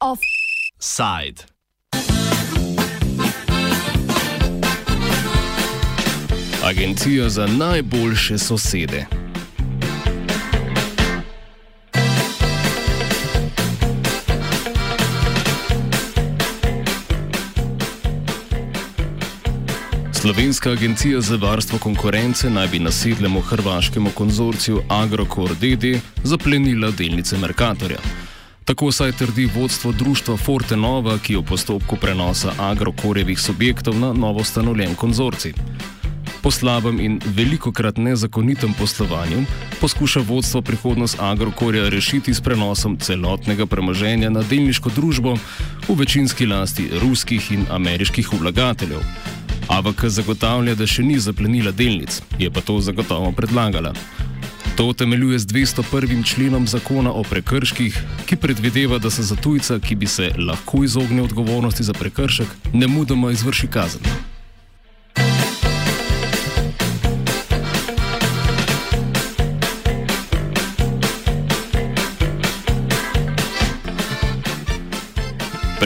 Offside. Agencija za najboljše sosede. Slovenska agencija za varstvo konkurence naj bi nasedlemu hrvaškemu konzorciju Agrokor DD zaplenila delnice Merkatorja. Tako saj trdi vodstvo društva Forte Nova, ki je v postopku prenosa Agrokorjevih subjektov na novo ustanovljen konzorcij. Po slabem in velikokrat nezakonitem poslovanju poskuša vodstvo prihodnost Agrokorja rešiti s prenosom celotnega premoženja na delniško družbo v večinski lasti ruskih in ameriških vlagateljev. AVK zagotavlja, da še ni zaplenila delnic, je pa to zagotovo predlagala. To temeljuje z 201. členom zakona o prekrških, ki predvideva, da se za tujca, ki bi se lahko izognil odgovornosti za prekršek, ne mudoma izvrši kazen.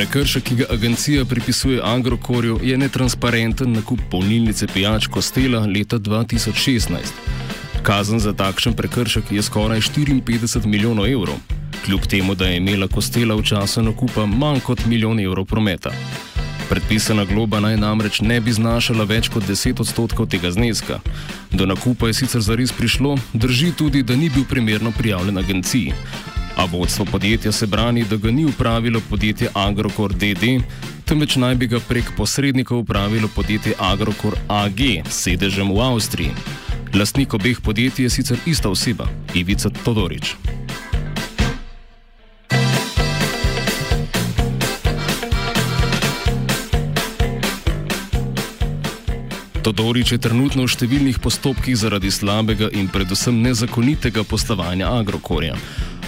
Prekršek, ki ga agencija pripisuje Agrokorju, je netransparenten nakup polnilnice pijač Kostela leta 2016. Kazen za takšen prekršek je skoraj 54 milijonov evrov, kljub temu, da je imela Kostela v času nakupa manj kot milijon evrov prometa. Predpisana globa naj namreč ne bi znašala več kot 10 odstotkov tega zneska. Do nakupa je sicer zares prišlo, drži tudi, da ni bil primerno prijavljen agenciji. A vodstvo podjetja se brani, da ga ni upravilo podjetje Agrokor DD, temveč naj bi ga prek posrednikov upravilo podjetje Agrokor AG s sedežem v Avstriji. Lastnik obeh podjetij je sicer ista oseba, Ivica Todorič. Todorič je trenutno v številnih postopkih zaradi slabega in predvsem nezakonitega poslovanja Agrokorja.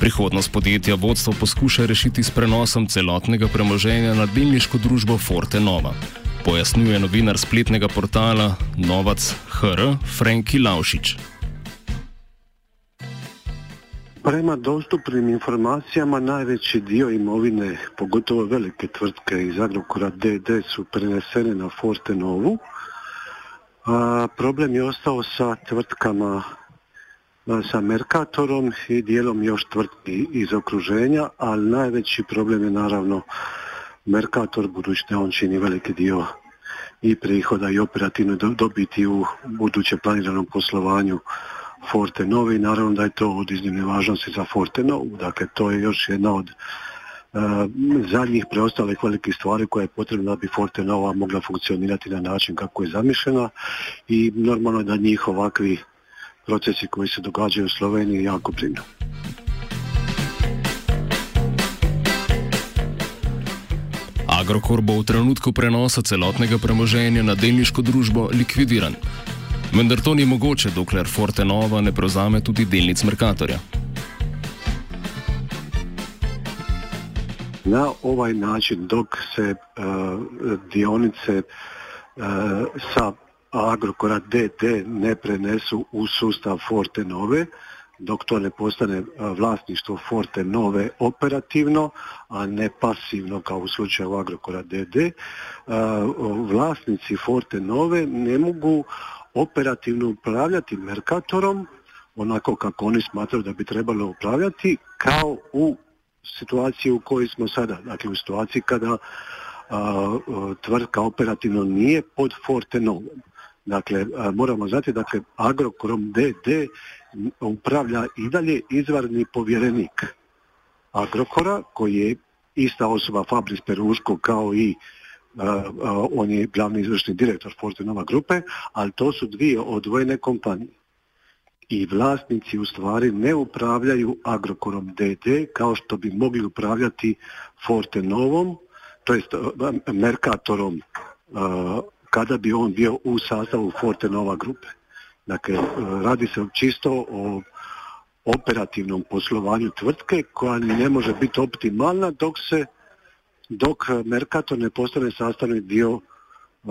Prihodnost podjetja vodstvo poskuša rešiti s prenosom celotnega premoženja na delniško družbo Forte Nova. Pojasnjuje novinar spletnega portala Novac HR Franki Laušič. Prema dostupnim informacijama najveći dio imovine, pogotovo velike tvrtke iz Agrokora DD su prenesene na Forte Novu. A, problem je ostao sa tvrtkama sa Merkatorom i dijelom još tvrtki iz okruženja, ali najveći problem je naravno Merkator, budući da on čini veliki dio i prihoda i operativno dobiti u buduće planiranom poslovanju Forte Novi. Naravno da je to od iznimne važnosti za Forte Novu. Dakle, to je još jedna od uh, zadnjih preostalih velikih stvari koja je potrebna da bi Forte Nova mogla funkcionirati na način kako je zamišljena i normalno da njih ovakvi procesi koji se događaju u Sloveniji jako brinu. Agrokor bo v trenutku prenosa celotnega premoženja na delniško družbo likvidiran. Vendar to ni mogoče, dokler Forte Nova ne prevzame tudi delnic Merkatorja. Na ovaj način, dok se uh, dionice uh, sa Agrokora DD ne prenesu u sustav Forte Nove, dok to ne postane vlasništvo Forte Nove operativno, a ne pasivno kao u slučaju Agrokora DD, vlasnici Forte Nove ne mogu operativno upravljati Merkatorom onako kako oni smatraju da bi trebalo upravljati kao u situaciji u kojoj smo sada, dakle u situaciji kada tvrtka operativno nije pod Forte Novom. Dakle, moramo znati, dakle, Agrokrom DD upravlja i dalje izvarni povjerenik Agrokora, koji je ista osoba Fabris Peruško kao i on je glavni izvršni direktor Fortenova grupe, ali to su dvije odvojene kompanije. I vlasnici u stvari ne upravljaju Agrokorom DD kao što bi mogli upravljati Fortenovom, to jest Merkatorom kada bi on bio u sastavu Forte Nova grupe. Dakle, e, radi se čisto o operativnom poslovanju tvrtke koja ne može biti optimalna dok se dok Mercator ne postane sastavni dio e,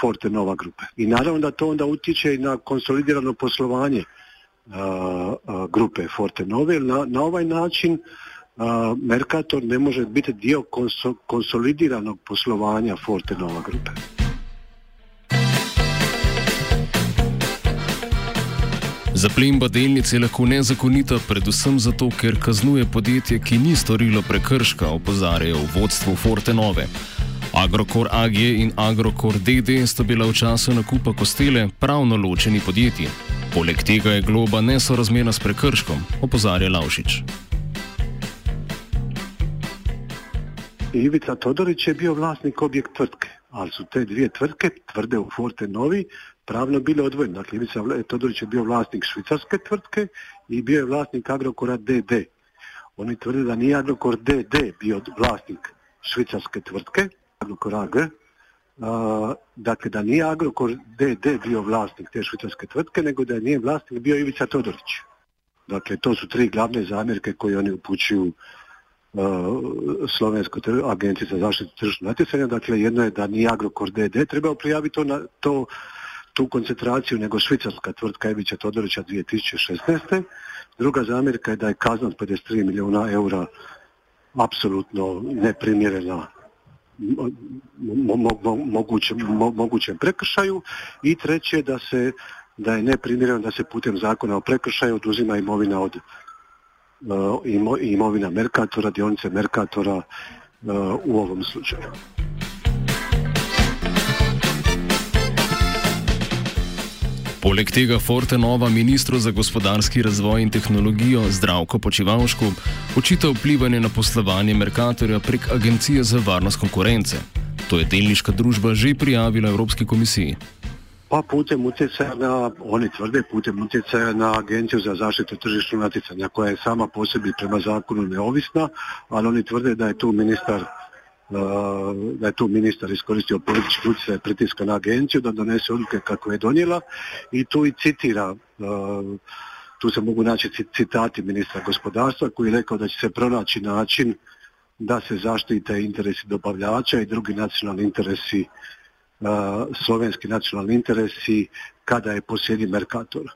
Forte Nova grupe. I naravno da to onda utječe i na konsolidirano poslovanje grupe Forte Nove. Na, na ovaj način Mercator ne može biti dio konsolidiranog poslovanja Forte Nova grupe. Zaplemba delnic je lahko nezakonita, predvsem zato, ker kaznuje podjetje, ki ni storilo prekrška, opozarjajo v vodstvu Forte Nove. Agrokor AG in Agrokor DD sta bila v času nakupa kostele pravno ločeni podjetji. Poleg tega je globa nesorazmerna s prekrškom, opozarja Lavšič. Ivica Todorić je bio vlasnik objekt tvrtke, ali su te dvije tvrtke, tvrde u Forte Novi, pravno bile odvojene. Dakle, Ivica Todorić je bio vlasnik švicarske tvrtke i bio je vlasnik Agrokora DD. Oni tvrde da nije Agrokor DD bio vlasnik švicarske tvrtke, Agrokor AG, dakle da nije Agrokor DD bio vlasnik te švicarske tvrtke, nego da je nije vlasnik bio Ivica Todorić. Dakle, to su tri glavne zamjerke koje oni upućuju Slovenskoj agenciji za zaštitu tržišnog natjecanja. Dakle, jedno je da nije Agrokor DD trebao prijaviti to, na, to tu koncentraciju nego švicarska tvrtka Evića Todorića 2016. Druga zamjerka je da je kazna od 53 milijuna eura apsolutno neprimjerena mogućem, mogućem prekršaju i treće da se da je neprimjereno da se putem zakona o prekršaju oduzima imovina od imovina Merkatora, dionice Merkatora uh, u ovom slučaju. Poleg tega Forte Nova ministru za gospodarski razvoj in tehnologijo Zdravko Počivalšku očita vplivanje na poslovanje Merkatorja prek Agencije za varnost konkurence. To je delniška družba že prijavila Evropski komisiji. Pa putem utjecaja na, oni tvrde, putem utjecaja na Agenciju za zaštitu tržišnog natjecanja koja je sama po sebi prema zakonu neovisna, ali oni tvrde da je tu ministar da je tu ministar iskoristio politički utjecaj pritiska na agenciju da donese odluke kako je donijela i tu i citira tu se mogu naći citati ministra gospodarstva koji je rekao da će se pronaći način da se zaštite interesi dobavljača i drugi nacionalni interesi slovenski nacionalni interesi kada je posjedi Mercator.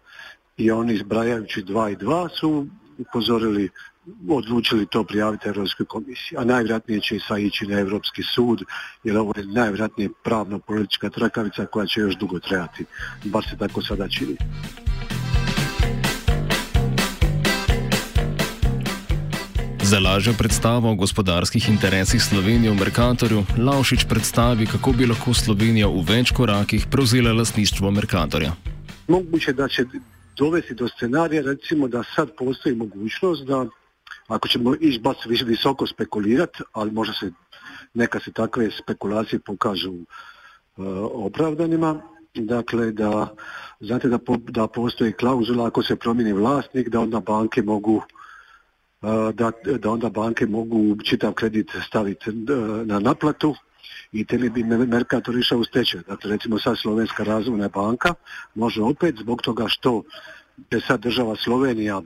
I oni izbrajajući dva i dva su upozorili odlučili to prijaviti Europskoj komisiji. A najvjerojatnije će i sva ići na Europski sud, jer ovo je najvjerojatnije pravno-politička trakavica koja će još dugo trajati. Bar se tako sada čini. Za lažjo predstavo o gospodarskih interesih Slovenije v Merkatorju, Lavšič predstavi, kako bi lahko Slovenija v več korakih prevzela lastništvo Merkatorja. Moguće da će dovesti do scenarija recimo da sad postoji mogućnost da ako ćemo ići baš visoko spekulirati, ali možda se neka se takve spekulacije pokažu uh, opravdanima, dakle da znate da, po, da postoji klauzula ako se promijeni vlasnik da onda banke mogu da, da onda banke mogu čitav kredit staviti uh, na naplatu i teli bi Mercator išao u stečaj. Dakle, recimo sad Slovenska razvojna banka može opet zbog toga što je sad država Slovenija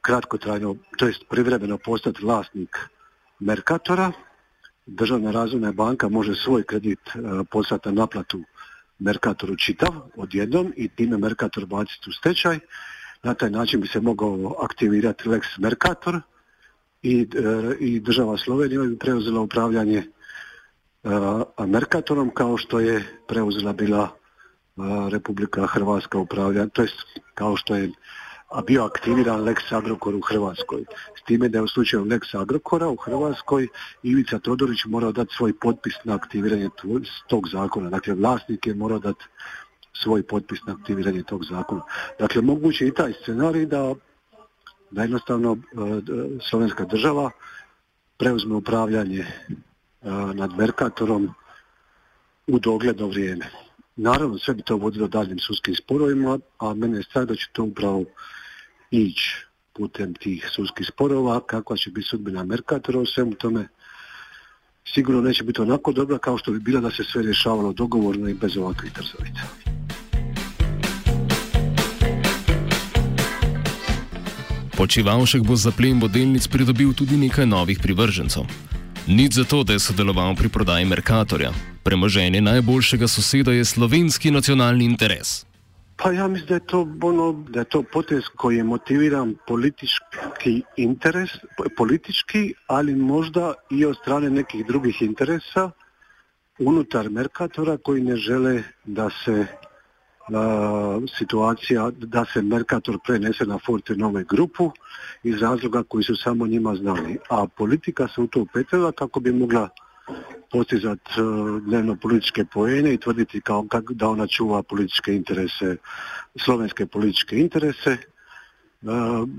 kratkotrajno, to jest privremeno postati vlasnik Merkatora, Državna razvojna banka može svoj kredit e, poslati na naplatu Merkatoru čitav odjednom i time Merkator baciti u stečaj. Na taj način bi se mogao aktivirati Lex Merkator i, e, i država Slovenija bi preuzela upravljanje e, Merkatorom kao što je preuzela bila Republika Hrvatska upravljanje, to jest kao što je a bio aktiviran Lex Agrokor u Hrvatskoj. S time da je u slučaju Lex Agrokora u Hrvatskoj Ivica Todorić morao dati svoj potpis na aktiviranje tog zakona. Dakle, vlasnik je morao dati svoj potpis na aktiviranje tog zakona. Dakle, moguće i taj scenarij da, da jednostavno e, slovenska država preuzme upravljanje e, nad Merkatorom u dogledno vrijeme. Naravno, sve bi to vodilo daljim sudskim sporovima, a mene je strah da će to upravo ići putem tih sudskih sporova, kakva će biti sudbina Merkatora u svemu tome, sigurno neće biti onako dobra kao što bi bila da se sve rješavalo dogovorno i bez ovakvih trzovica. Počivalšek bo za plen vodilnic pridobil tudi nekaj novih privržencev. Nič za to, da je sodeloval pri prodaji Merkatorja. Premoženje najboljšega soseda je slovenski nacionalni interes. Pa ja mislim da je to ono, da je to potez koji je motiviran politički interes, politički, ali možda i od strane nekih drugih interesa unutar Merkatora koji ne žele da se situacija da se Merkator prenese na Forte Nove grupu iz razloga koji su samo njima znali. A politika se u to upetila kako bi mogla postizati e, dnevno političke poene i tvrditi kao da ona čuva političke interese, slovenske političke interese. E,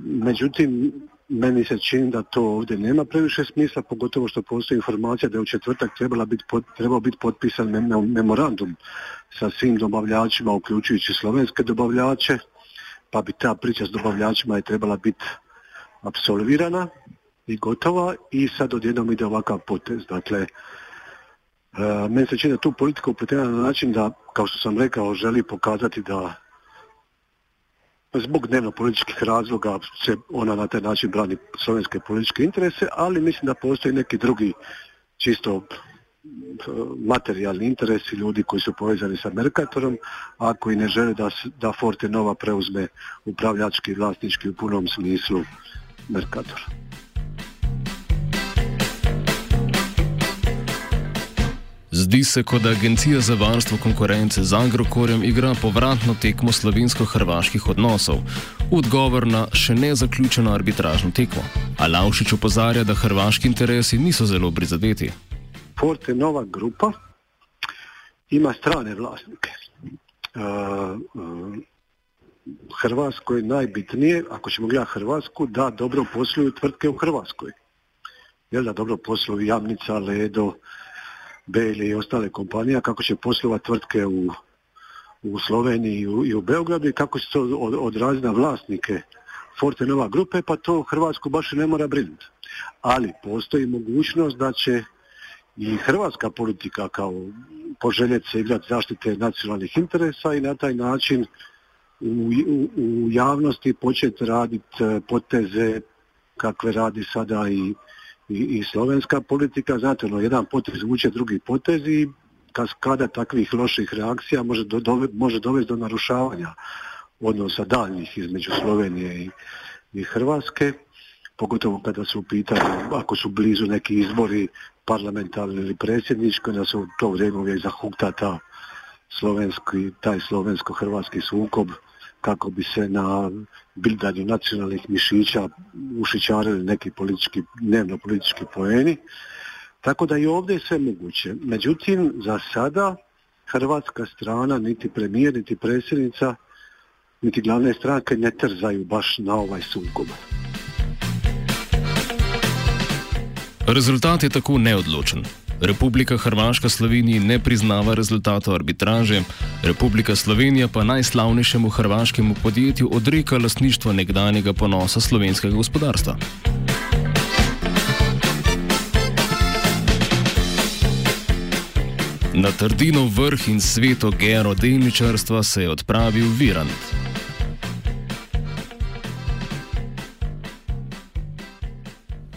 međutim, meni se čini da to ovdje nema previše smisla, pogotovo što postoji informacija da je u četvrtak trebala biti, trebao biti potpisan memorandum sa svim dobavljačima, uključujući slovenske dobavljače, pa bi ta priča s dobavljačima je trebala biti apsolvirana i gotova i sad odjednom ide ovakav potez. Dakle, e, meni se čini da tu politika upletena na način da, kao što sam rekao, želi pokazati da zbog dnevno političkih razloga se ona na taj način brani slovenske političke interese, ali mislim da postoji neki drugi čisto materijalni interesi ljudi koji su povezani sa Merkatorom, a koji ne žele da, da Forte Nova preuzme upravljački i vlasnički u punom smislu Merkator. Zdi se, kot da Agencija za varstvo konkurence z Agrokorjem igra povratno tekmo slovensko-hrvaških odnosov, odgovor na še ne zaključeno arbitražno tekmo. A Laušič opozarja, da hrvaški interesi niso zelo prizadeti. Forte Nova grupa ima strane vlasnike. Uh, uh, Hrvatskoj najbitnije, ako ćemo gledati Hrvatsku, da dobro posluju tvrtke u Hrvatskoj. Jel da dobro posluju Jamnica, Ledo, Belje i ostale kompanije, kako će poslovati tvrtke u, u Sloveniji i u, Beogradu i kako će to od, odraziti na vlasnike Forte Nova grupe, pa to Hrvatsku baš ne mora brinuti. Ali postoji mogućnost da će i hrvatska politika kao poželjeti se igrati zaštite nacionalnih interesa i na taj način u, u, javnosti početi raditi e, poteze kakve radi sada i, i, slovenska politika. Znate, ono, jedan potez vuče drugi potez i kada takvih loših reakcija može, do, može dovesti do narušavanja odnosa daljnjih između Slovenije i, i Hrvatske, pogotovo kada su u pitanju, ako su blizu neki izbori parlamentarni ili predsjednički, da se u to vrijeme uvijek zahukta ta slovenski, taj slovensko-hrvatski sukob kako bi se na bildanju nacionalnih mišića ušićarili neki politički, dnevno politički poeni. Tako da i ovdje je sve moguće. Međutim, za sada hrvatska strana, niti premijer, niti predsjednica, niti glavne stranke ne trzaju baš na ovaj sukob. Rezultat je tako neodločen. Republika Hrvaška Sloveniji ne priznava rezultatov arbitraže, Republika Slovenija pa najslavnejšemu hrvaškemu podjetju odreka lasništvo nekdanjega ponosa slovenskega gospodarstva. Na trdino vrh in sveto gero delničarstva se je odpravil Virant.